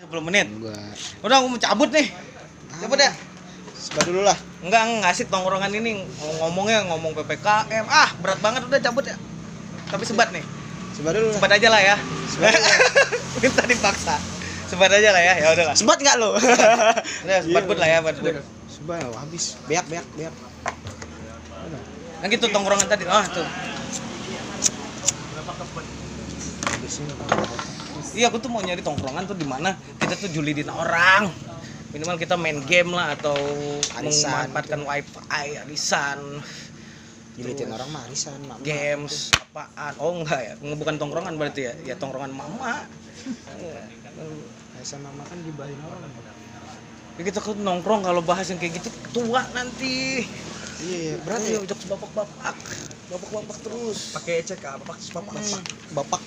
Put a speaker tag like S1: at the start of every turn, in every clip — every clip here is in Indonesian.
S1: 10 menit.
S2: Enggak.
S1: Udah aku mau cabut nih. Cabut ya.
S2: Sebar dulu lah.
S1: Enggak ngasih tongkrongan ini ngomongnya ngomong PPKM. Ah, berat banget udah cabut ya. Tapi sebat nih.
S2: Sebar dulu.
S1: Sebat aja lah ya.
S2: Sebat.
S1: Minta dipaksa. Sebat aja lah ya. Ya udahlah.
S2: Sebat enggak lo?
S1: Udah sebat bud lah ya, sebat
S2: oh, habis. Beak beak beak.
S1: Nah gitu tongkrongan tadi. Ah, tuh.
S2: Habisin.
S1: Iya, aku tuh mau nyari tongkrongan tuh di mana kita tuh julidin orang. Minimal kita main game lah atau
S2: Arisan.
S1: memanfaatkan wifi, arisan,
S2: Jilitin orang mah arisan, mak.
S1: games, apaan. Oh enggak ya, bukan tongkrongan berarti ya. Ya tongkrongan mama. Iya.
S2: Arisan mama kan gibahin orang.
S1: Ya kita kan nongkrong kalau bahas yang kayak gitu tua nanti.
S2: Iya, berat
S1: Iya,
S2: ya.
S1: udah bapak-bapak. Bapak-bapak terus.
S3: pakai cek apa bapak
S1: Hmm.
S2: Bapak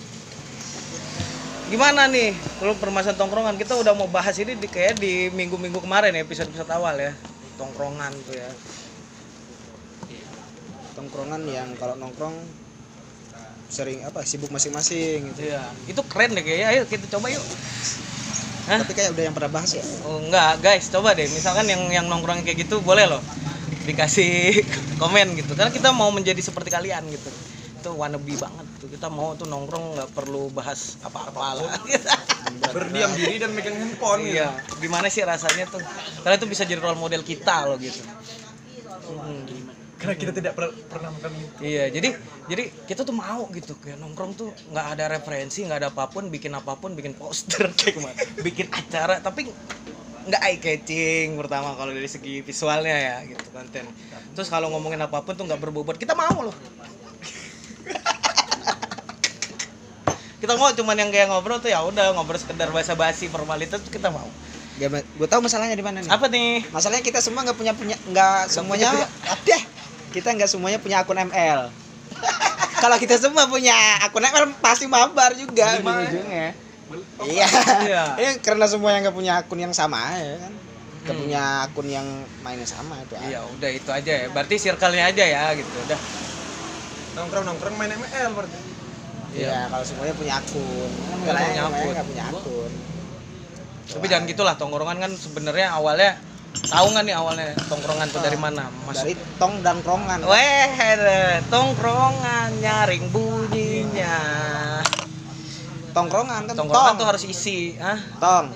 S1: Gimana nih kalau permasalahan tongkrongan? Kita udah mau bahas ini di, kayak di minggu-minggu kemarin ya episode-episode awal ya. Tongkrongan tuh ya.
S2: Tongkrongan yang kalau nongkrong sering apa sibuk masing-masing gitu.
S1: iya. Itu keren deh kayaknya. Ayo kita coba yuk. Hah?
S2: Tapi kayak udah yang pernah bahas ya.
S1: oh enggak. Guys coba deh. Misalkan yang yang nongkrong kayak gitu boleh loh. Dikasih komen gitu. Karena kita mau menjadi seperti kalian gitu itu wannabe banget tuh kita mau tuh nongkrong nggak perlu bahas apa-apa lah.
S3: Berdiam diri dan megang handphone
S1: iya. Gimana sih rasanya tuh? Karena itu bisa jadi role model kita loh gitu. Hmm.
S3: karena kita tidak per- pernah makan itu.
S1: Iya, jadi jadi kita tuh mau gitu. Kayak nongkrong tuh nggak ada referensi, nggak ada apa pun, bikin apa pun, bikin poster kayak gimana, bikin acara, tapi nggak eye catching pertama kalau dari segi visualnya ya gitu konten. Terus kalau ngomongin apa pun tuh nggak berbobot, kita mau loh. Kita mau cuman yang kayak ngobrol tuh ya udah ngobrol sekedar basa-basi formalitas tuh kita mau.
S2: Gak, gue tahu masalahnya di mana nih.
S1: Apa nih?
S2: Masalahnya kita semua nggak punya punya nggak semuanya ada. Kita nggak semuanya punya akun ML. Kalau kita semua punya akun ML pasti mabar juga ujung-ujungnya. Iya.
S1: Iya.
S2: Ini karena semua yang nggak punya akun yang sama ya kan. Nggak
S1: Hmm.
S2: punya akun yang mainnya sama itu.
S1: Iya, udah itu aja ya. Berarti circle-nya aja ya gitu. Udah.
S3: nongkrong nongkrong main ML berarti
S2: Iya, kalau semuanya punya akun. Kan
S1: punya akun.
S2: nggak punya akun.
S1: Tapi jangan gitulah tongkrongan kan sebenarnya awalnya tahu nggak nih awalnya tongkrongan tuh dari mana? Masuk
S2: Dari tong dan krongan.
S1: Weh, tongkrongan nyaring bunyinya.
S2: Tongkrongan kan
S1: Tongkrongan
S2: tong.
S1: tuh harus isi, ah,
S2: tong.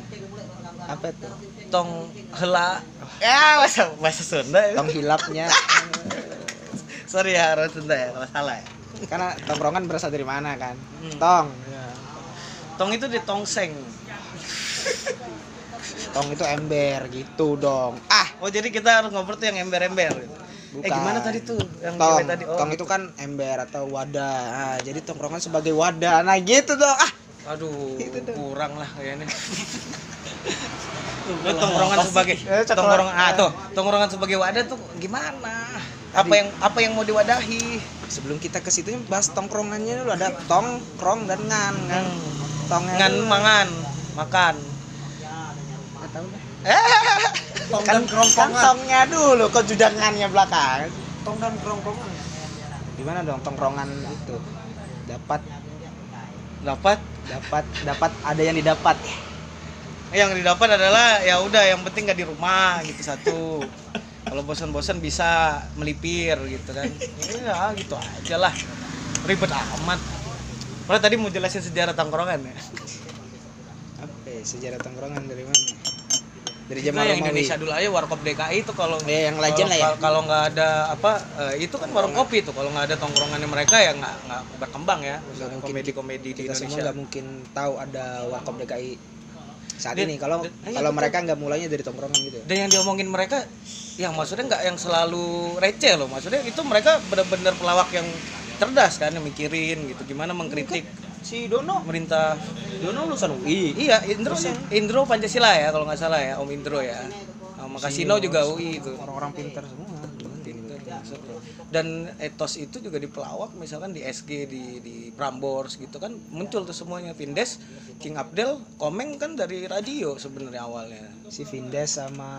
S2: Apa itu?
S1: tong hela. Ya, bahasa bahasa Sunda. ya.
S2: Tong hilapnya.
S1: Sorry ya, orang Sunda ya kalau salah ya.
S2: Karena tongkrongan berasal dari mana kan?
S1: Hmm.
S2: Tong.
S1: Tong itu di tongseng.
S2: Tong itu ember gitu dong. Ah,
S1: Oh, jadi kita harus ngobrol tuh yang ember-ember gitu. Eh
S2: Bukan.
S1: gimana tadi tuh yang
S2: tong.
S1: tadi? Oh,
S2: tong itu kan ember atau wadah. Ah, jadi tongkrongan sebagai wadah. Nah, gitu dong. Ah,
S1: Aduh,
S2: Itu tuh.
S1: kurang lah kayaknya. Tongkrongan sebagai
S2: Eh,
S1: tongkrongan ah tuh, tongkrongan sebagai wadah tuh gimana? Apa yang apa yang mau diwadahi?
S2: sebelum kita ke situ bahas tongkrongannya dulu ada tong, krong dan ngan kan. Tongnya
S1: Ngan
S2: dulu.
S1: mangan, makan.
S2: Nggak tahu dah.
S3: tong
S2: Kan,
S3: dan
S2: kan
S3: kerongkongan
S2: tongnya dulu, kok judangannya belakang.
S3: tong dan kerongkongan
S2: Gimana dong tongkrongan itu? Dapat
S1: Dapat
S2: dapat dapat ada yang didapat.
S1: yang didapat adalah ya udah yang penting nggak di rumah gitu satu. Kalau bosan-bosan bisa melipir gitu kan. Ya gitu aja lah. Ribet amat. Padahal tadi mau jelasin sejarah tongkrongan ya.
S2: Apa ya, sejarah tongkrongan dari mana? Dari zaman
S1: yang
S2: Romawi.
S1: Indonesia dulu aja warkop DKI itu kalau
S2: Ya, yang legend lah ya.
S1: kalau- Kalau nggak ada apa eh, itu kan warung kopi tuh kalau nggak ada tongkrongannya mereka ya nggak nggak berkembang ya komedi-komedi di Indonesia.
S2: nggak mungkin tahu ada warkop DKI saat
S1: Dan-
S2: ini. Kalau
S1: dan- iya,
S2: kalau mereka nggak mulainya dari tongkrongan gitu
S1: Dan yang diomongin mereka yang maksudnya nggak yang selalu receh loh. Maksudnya itu mereka benar-benar pelawak yang cerdas kan yang mikirin gitu. Gimana mengkritik
S2: si Dono.
S1: pemerintah
S2: Dono lulusan UI
S1: iya Indro Indro Pancasila ya kalau nggak salah ya Om Indro ya. Sama Kasino juga UI itu.
S2: Orang-orang pintar semua.
S1: Masuk loh. dan etos itu juga di pelawak misalkan di SG di di Prambors gitu kan muncul tuh semuanya. Vindes King Abdel Komeng kan dari radio sebenarnya awalnya.
S2: Si Vindes sama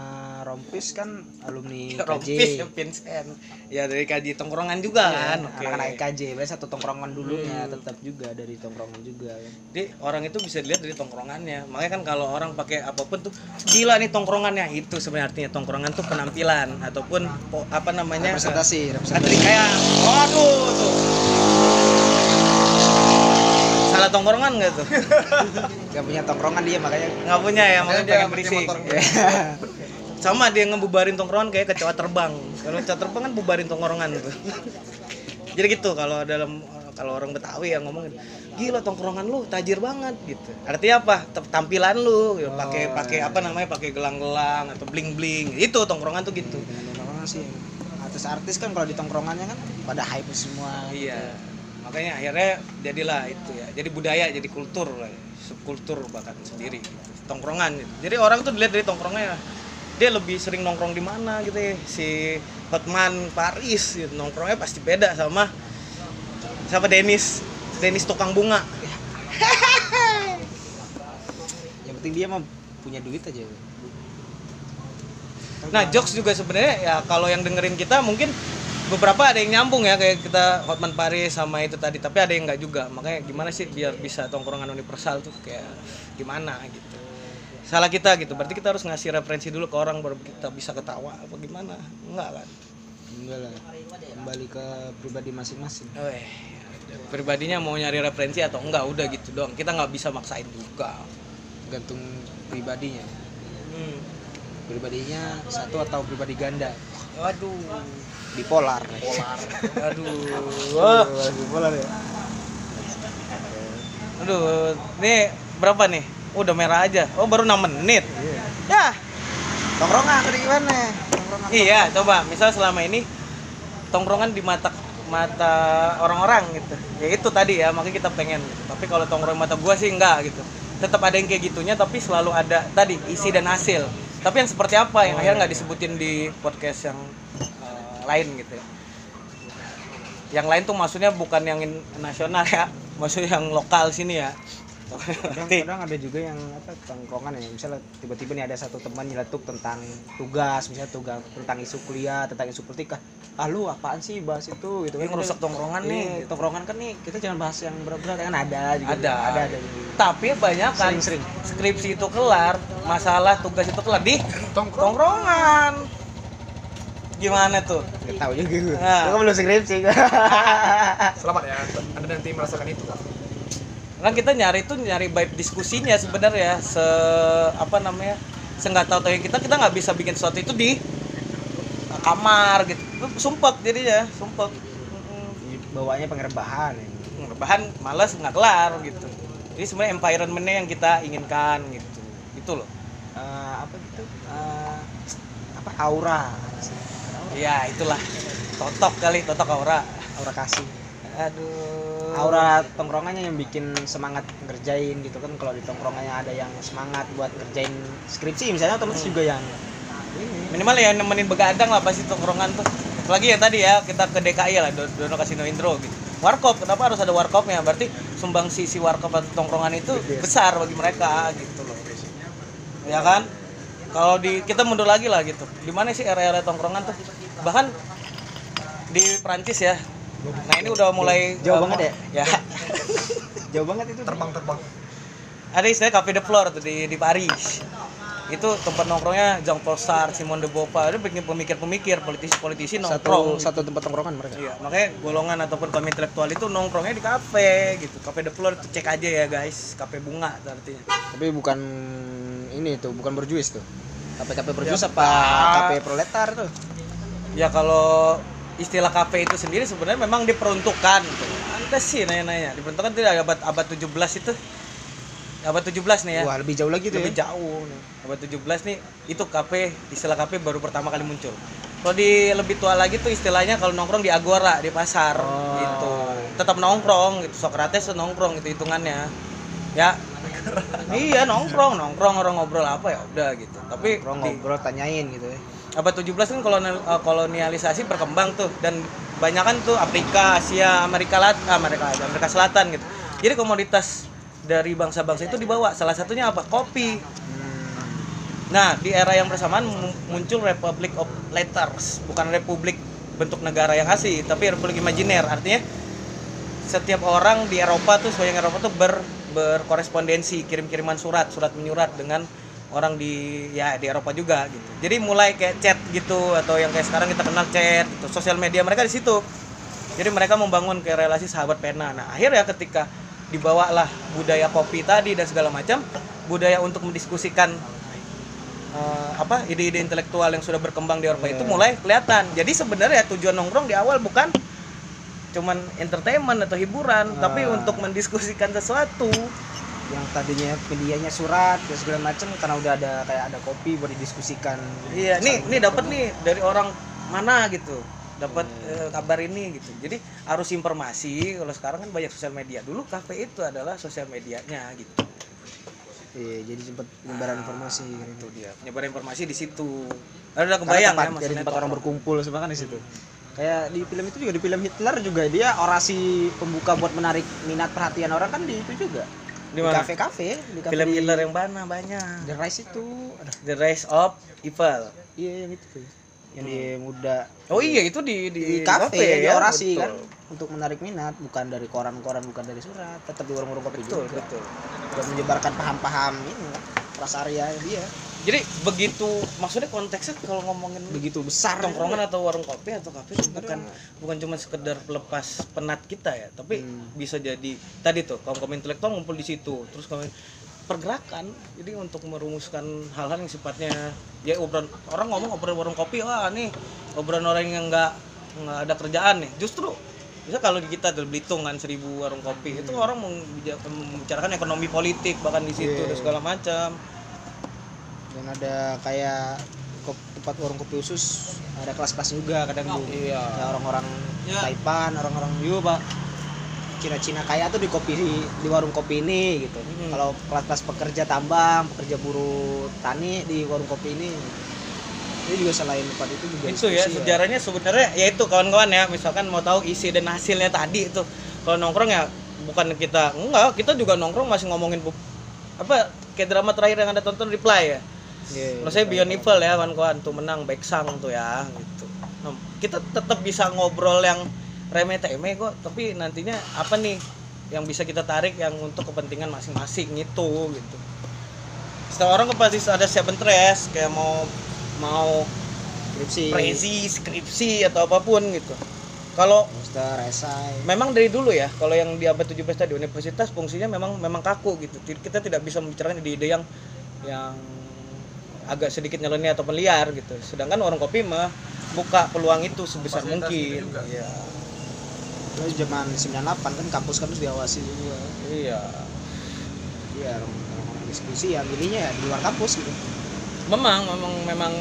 S2: Rompis kan alumni
S1: Rompis
S2: KJ
S1: Vincent. Ya dari kaji tongkrongan juga kan oke.
S2: Iya, anak-anak KJ berarti satu tongkrongan dulunya tetap juga dari tongkrongan juga. Kan.
S1: jadi orang itu bisa dilihat dari tongkrongannya. Makanya kan kalau orang pakai apa pun tuh gila nih tongkrongannya. Itu sebenarnya artinya tongkrongan tuh penampilan ataupun po- apa namanya
S2: representasi
S1: Katri
S2: representasi.
S1: Kayak waduh tuh. Salah tongkrongan nggak tuh?
S2: Gak punya tongkrongan dia makanya
S1: nggak punya ya makanya dia
S3: pakai
S1: berisik.
S3: motor.
S1: sama dia ngebubarin tongkrongan kayak kecoa terbang. Kalau kecoa terbang kan bubarin tongkrongan tuh. Jadi gitu kalau dalam kalau orang Betawi yang ngomongin gila tongkrongan lu tajir banget gitu. Artinya apa? Tampilan lu ya, pakai pakai apa namanya pakai gelang-gelang atau bling bling itu tongkrongan tuh gitu.
S2: Tongkrongan sih artis-artis kan kalau di tongkrongannya kan pada hype semua
S1: iya makanya akhirnya jadilah itu ya jadi budaya jadi kultur lah ya. subkultur bahkan sendiri gitu. tongkrongan gitu. jadi orang tuh dilihat dari tongkrongnya dia lebih sering nongkrong di mana gitu ya si Hotman Paris gitu. nongkrongnya pasti beda sama sama Dennis Dennis tukang bunga
S2: yang penting dia mah punya duit aja
S1: nah jokes juga sebenarnya ya kalau yang dengerin kita mungkin beberapa ada yang nyambung ya kayak kita Hotman Paris sama itu tadi tapi ada yang nggak juga. Makanya gimana sih biar bisa tongkrongan universal tuh kayak gimana gitu. Salah kita gitu berarti kita harus ngasih referensi dulu ke orang baru kita bisa ketawa apa gimana? Enggak kan?
S2: Enggak lah kembali ke pribadi masing-masing.
S1: Weh, pribadinya mau nyari referensi atau enggak udah gitu doang. Kita nggak bisa maksain juga.
S2: Gantung pribadinya.
S1: Hmm.
S2: Pribadinya satu atau pribadi ganda?
S1: Waduh.
S2: Bipolar.
S1: Aduh.
S2: Bipolar ya.
S1: Aduh ini berapa nih? Udah merah aja. Oh baru 6 menit. Ya.
S2: Tongkrongan tadi gimana? Tongkrongan.
S1: Iya, coba. Misal selama ini tongkrongan di mata mata orang-orang gitu. Ya itu tadi ya, makanya kita pengen. gitu. Tapi kalau tongkrong mata gua sih enggak gitu. Tetap ada yang kayak gitunya tapi selalu ada tadi isi dan hasil. Tapi yang seperti apa yang akhirnya nggak disebutin di podcast yang eh, lain gitu ya. Yang lain tuh maksudnya bukan yang nasional ya, maksudnya yang lokal sini ya. Ngerti?
S2: kadang ada juga yang apa tongkrongan ya misalnya tiba-tiba nih ada satu teman nyeletuk tentang tugas misalnya tugas tentang isu kuliah tentang isu politik ah ah lu apaan sih bahas itu gitu
S1: Ini ngerusak tongkrongan
S2: Iya,
S1: nih.
S2: tongkrongan kan nih kita jangan bahas yang berat-berat kan ada juga
S1: Ada.
S2: ada ada juga.
S1: Tapi banyak kan
S2: Sering-sering.
S1: skripsi itu kelar, masalah tugas itu kelar di tongkrongan. Gimana tuh?
S2: nggak tahu juga gue
S1: Nah.
S2: Gue belum skripsi
S3: Selamat ya, Anda nanti merasakan itu.
S1: Kan kita nyari tuh nyari vibe diskusinya sebenarnya se apa namanya? Seenggak tahu tahu yang kita kita nggak bisa bikin sesuatu itu di kamar gitu. Itu sumpek jadinya, sumpek.
S2: Bawanya pengerebahan ya.
S1: Bahan males nggak kelar gitu. Jadi sebenarnya environmentnya yang kita inginkan gitu. Itu loh.
S2: Eh, apa gitu Eh, apa aura
S1: Iya, itulah. Totok kali, totok aura.
S2: aura kasih
S1: Aduh.
S2: aura tongkrongannya yang bikin semangat ngerjain gitu kan. Kalau di tongkrongannya ada yang semangat buat ngerjain skripsi misalnya otomatis
S1: Hmm.
S2: juga yang ini.
S1: Minimal ya nemenin begadang lah pasti tongkrongan tuh. Lagi yang tadi ya kita ke DKI lah Do- Dono Kasino Indro gitu. Warkop kenapa harus ada warkopnya? Berarti sumbang sisi warkop atau tongkrongan itu besar bagi mereka gitu loh. Ya kan? Kalau di kita mundur lagi lah gitu. Di mana sih area-area tongkrongan tuh? Bahkan di Prancis ya nah ini udah mulai
S2: Jauh
S1: uh,
S2: banget
S1: ya?
S2: jauh banget itu.
S3: Terbang-terbang.
S1: ada istilah Cafe de Flore tuh di di Paris. Itu tempat nongkrongnya Jean Paul Sartre, Simone de Beauvoir. Itu bikin pemikir-pemikir politisi-politisi
S2: satu
S1: nongkrong
S2: satu tempat tongkrongan mereka?
S1: Iya, makanya golongan ataupun kaum intelektual itu nongkrongnya di kafe gitu. Kafe de Flore itu cek aja ya guys, kafe bunga artinya.
S2: tapi bukan ini tuh bukan berjuis tuh. Kafe kafe berjuis
S1: Ya,
S2: apa? Kafe proletar tuh.
S1: Ya kalau istilah kafe itu sendiri sebenarnya memang diperuntukkan. Tuh. Anda sih nanya-nanya, diperuntukkan tidak abad abad 17 itu. Abad 17 nih ya.
S2: wah lebih jauh lagi tuh
S1: lebih
S2: ya
S1: jauh nih. Abad 17 nih itu kafe istilah kafe baru pertama kali muncul. Kalau di lebih tua lagi tuh istilahnya kalau nongkrong di agora di pasar
S2: Oh.
S1: gitu. Tetap nongkrong gitu. Socrates tuh nongkrong itu hitungannya. Ya. iya nongkrong, nongkrong orang ngobrol apa ya udah gitu. Tapi
S2: Nongkrong
S1: di-
S2: ngobrol tanyain gitu ya
S1: abad 17 kan kolonial- eh, kolonialisasi berkembang tuh dan banyak kan tuh Afrika, Asia, Amerika Lat Amerika Amerika Selatan gitu. Jadi komoditas dari bangsa-bangsa itu dibawa. Salah satunya apa? Kopi. Nah, di era yang bersamaan mu- muncul Republic of Letters, bukan republik bentuk negara yang asli, tapi republik imajiner. Artinya setiap orang di Eropa tuh sebagian Eropa tuh ber berkorespondensi, kirim-kiriman surat, surat menyurat dengan orang di ya di Eropa juga gitu. Jadi mulai kayak chat gitu atau yang kayak sekarang kita kenal chat gitu. Sosial media mereka di situ. Jadi mereka membangun kayak relasi sahabat pena. Nah, akhirnya ketika dibawalah budaya kopi tadi dan segala macam, budaya untuk mendiskusikan eh, apa ide-ide intelektual yang sudah berkembang di Eropa itu mulai kelihatan. Jadi sebenarnya tujuan nongkrong di awal bukan cuman entertainment atau hiburan, tapi
S2: Ah.
S1: untuk mendiskusikan sesuatu.
S2: Yang tadinya medianya surat dan segala macam karena udah ada kayak ada kopi buat didiskusikan
S1: Iya, nih nih dapat nih dari orang mana gitu. Dapat eh, kabar ini gitu. Jadi harus informasi. Kalau sekarang kan banyak sosial media. Dulu kafe itu adalah sosial medianya gitu.
S2: iya jadi sempat penyebaran informasi
S1: Itu dia. Penyebar informasi di situ. Ada kebayang
S2: tempat,
S1: ya
S2: jadi tempat orang berkumpul semua kan di situ kayak di film itu juga di film Hitler juga dia orasi pembuka buat menarik minat perhatian orang kan di itu juga
S1: Di mana?
S2: kafe-kafe di kafe
S1: Film Hitler yang mana banyak.
S2: The Rise itu ada
S1: The Rise of Evil.
S2: iya yang itu tuh yang di muda
S1: Oh iya itu di di,
S2: di kafe di
S1: ya,
S2: orasi
S1: betul.
S2: kan untuk menarik minat bukan dari koran-koran bukan dari surat tetap di warung-warung kopi
S1: Betul,
S2: juga
S1: betul.
S2: dan menyebarkan paham-paham ini prasaria dia
S1: Jadi begitu maksudnya konteksnya kalau ngomongin
S2: begitu besar
S1: tongkrongan atau warung kopi atau kafe itu bukan bukan cuma sekedar pelepas penat kita ya tapi
S2: Hmm.
S1: bisa jadi tadi tuh kaum kaum intelektual ngumpul di situ terus kaum pergerakan. Jadi untuk merumuskan hal-hal yang sifatnya ya obrolan orang ngomong obrolan warung kopi wah nih obrolan orang yang nggak nggak ada kerjaan nih. Justru bisa kalau di kita di Belitung kan seribu warung kopi itu orang membicarakan ekonomi politik bahkan di situ
S2: Iya.
S1: dan segala macam
S2: dan ada kayak tempat warung kopi khusus ada kelas-kelas juga kadang tuh.
S1: Iya.
S2: Ya, orang-orang
S1: Ya.
S2: Taipan orang-orang Yu pak. Cina-Cina kaya tuh di kopi di, warung kopi ini gitu.
S1: Hmm.
S2: kalau kelas-kelas pekerja tambang pekerja buruh tani di warung kopi ini. Ini juga selain tempat itu juga
S1: itu ya
S2: diskusi
S1: sejarahnya sebenarnya ya itu kawan-kawan ya. Misalkan mau tahu isi dan hasilnya tadi itu. Kalau nongkrong ya bukan kita enggak kita juga nongkrong masih ngomongin apa kayak drama terakhir yang anda tonton reply ya
S2: Iya,
S1: menurut saya Beyond Evil ya kawan-kawan tuh menang baik sang tuh ya gitu. Nah, kita tetap bisa ngobrol yang remeh temeh kok tapi nantinya apa nih yang bisa kita tarik yang untuk kepentingan masing-masing itu gitu. Setiap orang kan pasti ada seven interest kayak mau mau
S2: skripsi.
S1: Presi, skripsi atau apa pun gitu. Kalau
S2: master esai
S1: memang dari dulu ya, kalau yang di abad 17 tadi universitas fungsinya memang memang kaku gitu. Kita tidak bisa membicarakan ide-ide yang yang agak sedikit nyeleneh atau liar gitu. Sedangkan warung kopi mah buka peluang itu sebesar
S3: Fasilitas
S1: mungkin. Iya.
S2: Lalu zaman 98 kan kampus-kampus diawasi juga
S1: Iya.
S2: iya orang-orang diskusi ya milihnya ya di luar kampus gitu
S1: Memang memang memang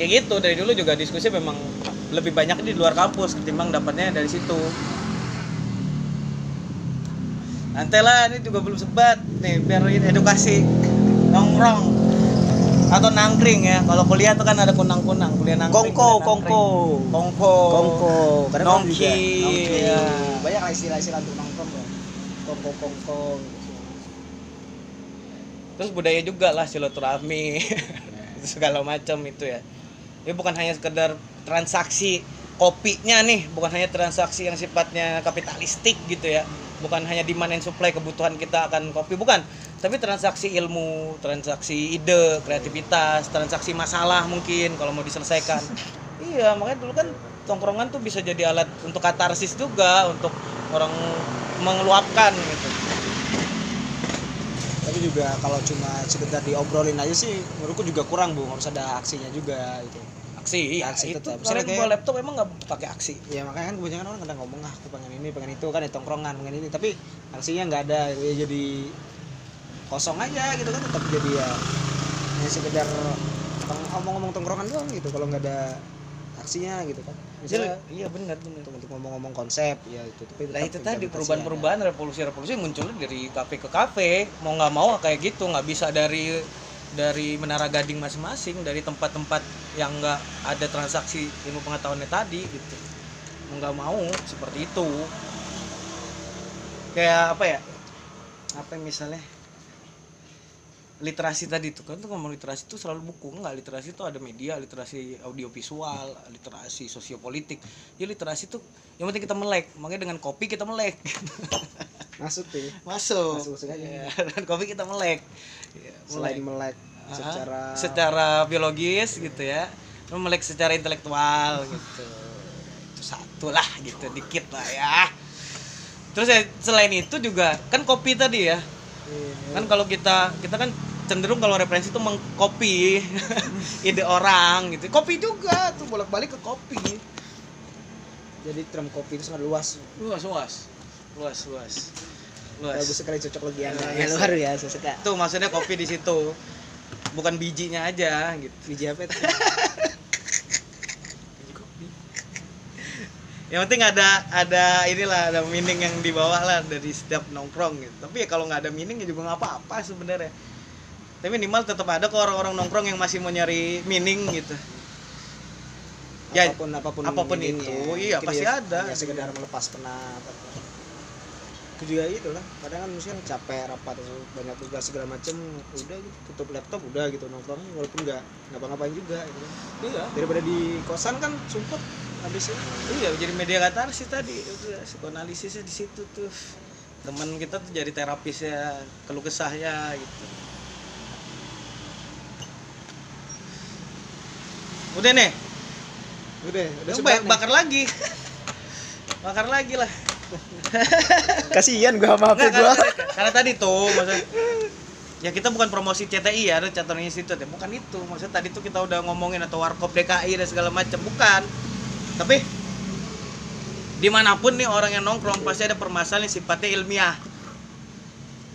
S1: kayak gitu dari dulu juga diskusi memang lebih banyak di luar kampus ketimbang dapatnya dari situ. Nanti lah ini juga belum sebat nih biar edukasi nongkrong atau nangkring ya. Kalau kuliah tuh kan ada kunang-kunang, kuliah nangkring.
S2: kongko kongko.
S1: Kongko.
S2: kongko
S1: Nongki, iya.
S2: banyak lah istilah-istilah untuk nongkrong ya kongko kongko
S1: Terus budaya juga lah silaturahmi. Segala macam itu ya. Ini bukan hanya sekedar transaksi kopinya nih, bukan hanya transaksi yang sifatnya kapitalistik gitu ya. Bukan hanya demand and supply kebutuhan kita akan kopi, bukan. Tapi transaksi ilmu, transaksi ide, kreativitas, transaksi masalah mungkin kalau mau diselesaikan. iya, makanya dulu kan tongkrongan tuh bisa jadi alat untuk katarsis juga, untuk orang mengeluapkan gitu.
S2: tapi juga kalau cuma sekedar diobrolin aja sih menurutku juga kurang bu harus ada aksinya juga gitu
S1: aksi,
S2: Aksi
S1: itu
S2: tetap.
S1: yang
S2: kayak-
S1: bawa laptop emang nggak pakai aksi.
S2: Ya makanya kan kebanyakan orang kadang ngomong ah aku pengen ini pengen itu kan di tongkrongan pengen ini. Tapi aksinya nggak ada ya jadi kosong aja gitu kan tetap jadi ya, ya sekedar ngomong-ngomong tongkrongan doang gitu kalau nggak ada aksinya gitu kan. Misalnya
S1: iya benar benar.
S2: untuk, untuk ngomong-ngomong konsep ya itu tapi
S1: Nah itu tadi perubahan-perubahan revolusi-revolusi munculnya dari kafe ke kafe mau nggak mau kayak gitu nggak bisa dari dari menara gading masing-masing dari tempat-tempat yang nggak ada transaksi ilmu pengetahuannya tadi gitu. Nggak mau seperti itu. Kayak apa ya? Apa misalnya? Literasi tadi itu kan tuh ngomong literasi itu selalu buku. Enggak literasi itu ada media literasi audiovisual literasi sosiopolitik. Ya literasi itu yang penting kita melek. Makanya dengan kopi kita melek
S2: masuk tuh
S1: masuk,
S2: Masuk, masuk aja.
S1: Ya, dan kopi kita melek. Ya,
S2: selain
S1: melek.
S2: melek secara
S1: secara biologis gitu ya. Lu melek secara intelektual gitu. Itu satu lah gitu dikit lah ya. Terus ya, selain itu juga kan kopi tadi ya.
S2: Iya.
S1: kan kalau kita kita kan cenderung kalau referensi itu mengcopy ide orang gitu. Kopi juga tuh bolak balik ke kopi.
S2: Jadi term kopi itu sangat luas.
S1: Luas luas luas luas. Luas.
S2: bagus sekali cocok lagi anda
S1: Ya,
S2: ya, luar biasa suka.
S1: Tuh maksudnya kopi di situ. Bukan bijinya aja gitu.
S2: Biji apa itu?
S1: Yang penting ada ada inilah ada meaning yang dibawa lah dari setiap nongkrong gitu. Tapi ya kalau nggak ada meaning ya juga nggak apa-apa sebenarnya. Tapi minimal tetap ada kok orang-orang nongkrong yang masih mau nyari meaning gitu. Ya,
S2: apa pun
S1: apa
S2: pun apa pun
S1: itu, iya,
S2: Mungkin
S1: pasti
S2: ya-
S1: ada.
S2: ya sekedar melepas penat itu juga itu lah kadang kan misalnya capek rapat atau banyak tugas segala macem udah gitu tutup laptop udah gitu nongkrong walaupun nggak ngapa-ngapain juga gitu kan.
S1: iya.
S2: Daripada di kosan kan sumpet habisnya
S1: iya jadi media katarsis tadi. Udah psikoanalisisnya di situ tuh. Teman kita tuh jadi terapis ya keluh kesahnya gitu. Udah nih?
S2: Udah udah
S1: bakar lagi. Bakar lagi lah
S2: kasihan gua sama HP gua.
S1: Karena, karena tadi tuh maksudnya ya kita bukan promosi CTI ya ada catatan institut ya. Bukan itu maksudnya tadi tuh kita udah ngomongin atau warkop DKI dan segala macam bukan. Tapi di mana pun nih orang yang nongkrong pasti ada permasalahan yang sifatnya ilmiah.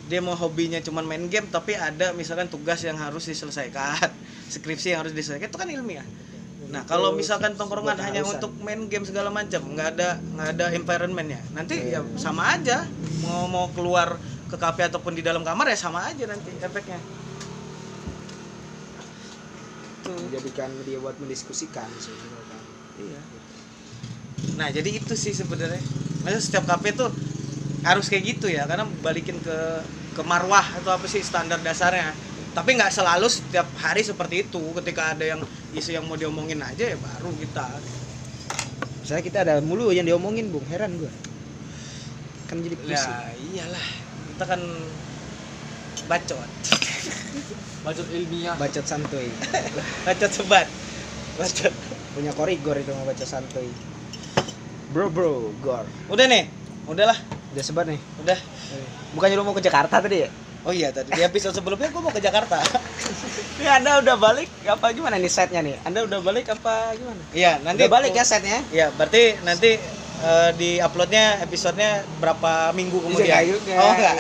S1: Dia mau hobinya cuman main game tapi ada misalkan tugas yang harus diselesaikan. Skripsi yang harus diselesaikan itu kan ilmiah nah kalau misalkan tongkrongan hanya untuk main game segala macam nggak ada nggak ada environmentnya nanti ya sama aja mau mau keluar ke kafe ataupun di dalam kamar ya sama aja nanti efeknya tuh
S2: menjadikan media buat mendiskusikan sebenarnya kan.
S1: Iya. Nah, jadi itu sih sebenarnya. Maksudnya setiap kafe tuh harus kayak gitu ya, karena balikin ke ke marwah atau apa sih standar dasarnya. Tapi nggak selalu setiap hari seperti itu. Ketika ada yang isu yang mau diomongin aja ya baru kita.
S2: misalnya kita ada mulu yang diomongin bung heran gua kan jadi pusing
S1: Ya iyalah, kita kan bacot.
S3: Bacot ilmiah.
S2: bacot santuy
S1: Bacot sebat. Bacot.
S2: punya korigor itu mau baca santuy bro bro gor
S1: Udah nih. Udahlah,
S2: udah sebar nih
S1: udah.
S2: bukannya lu mau ke Jakarta tadi ya
S1: Oh iya tadi di episode sebelumnya gua mau ke Jakarta.
S2: ini anda udah balik apa gimana nih setnya nih anda udah balik apa gimana
S1: Iya, nanti
S2: udah balik ya setnya
S1: Ya, berarti nanti eh, di uploadnya episodenya berapa minggu kemudian?
S2: Iya, juga.
S1: Oh enggak.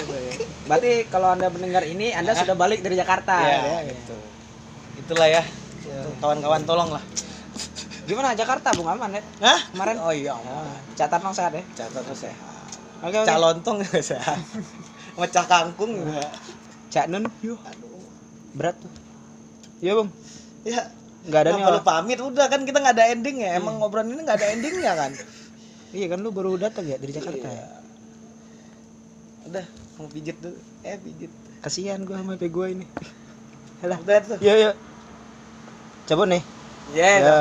S2: berarti kalau anda mendengar ini anda
S1: Hah?
S2: sudah balik dari Jakarta
S1: Ya,
S2: ya,
S1: gitu. Itulah ya.
S2: Ya.
S1: Kawan-kawan tolong lah.
S2: gimana Jakarta bung aman ya
S1: Hah?
S2: Kemarin?
S1: Oh iya,
S2: Ya,
S1: aman.
S2: catat dong sehat ya
S1: Catat sehat.
S2: oke oke
S1: Calontong juga sehat. Mecah kangkung juga.
S2: cak nun
S1: Yuh, aduh.
S2: berat tuh iya bung
S1: Ya,
S2: nggak ada
S1: nggak
S2: nih
S1: perlu pamit udah kan kita nggak ada ending ya. Emang ngobrolan ini nggak ada endingnya kan?
S2: iya kan lu baru datang ya dari Jakarta
S1: Iya.
S2: ya
S1: Udah, mau pijit dulu. Eh, pijit.
S2: kasihan gua sama HP gua ini Alah.
S1: Udah tuh.
S2: Yuk yuk. Cabut nih.
S1: Ya,
S2: Ya,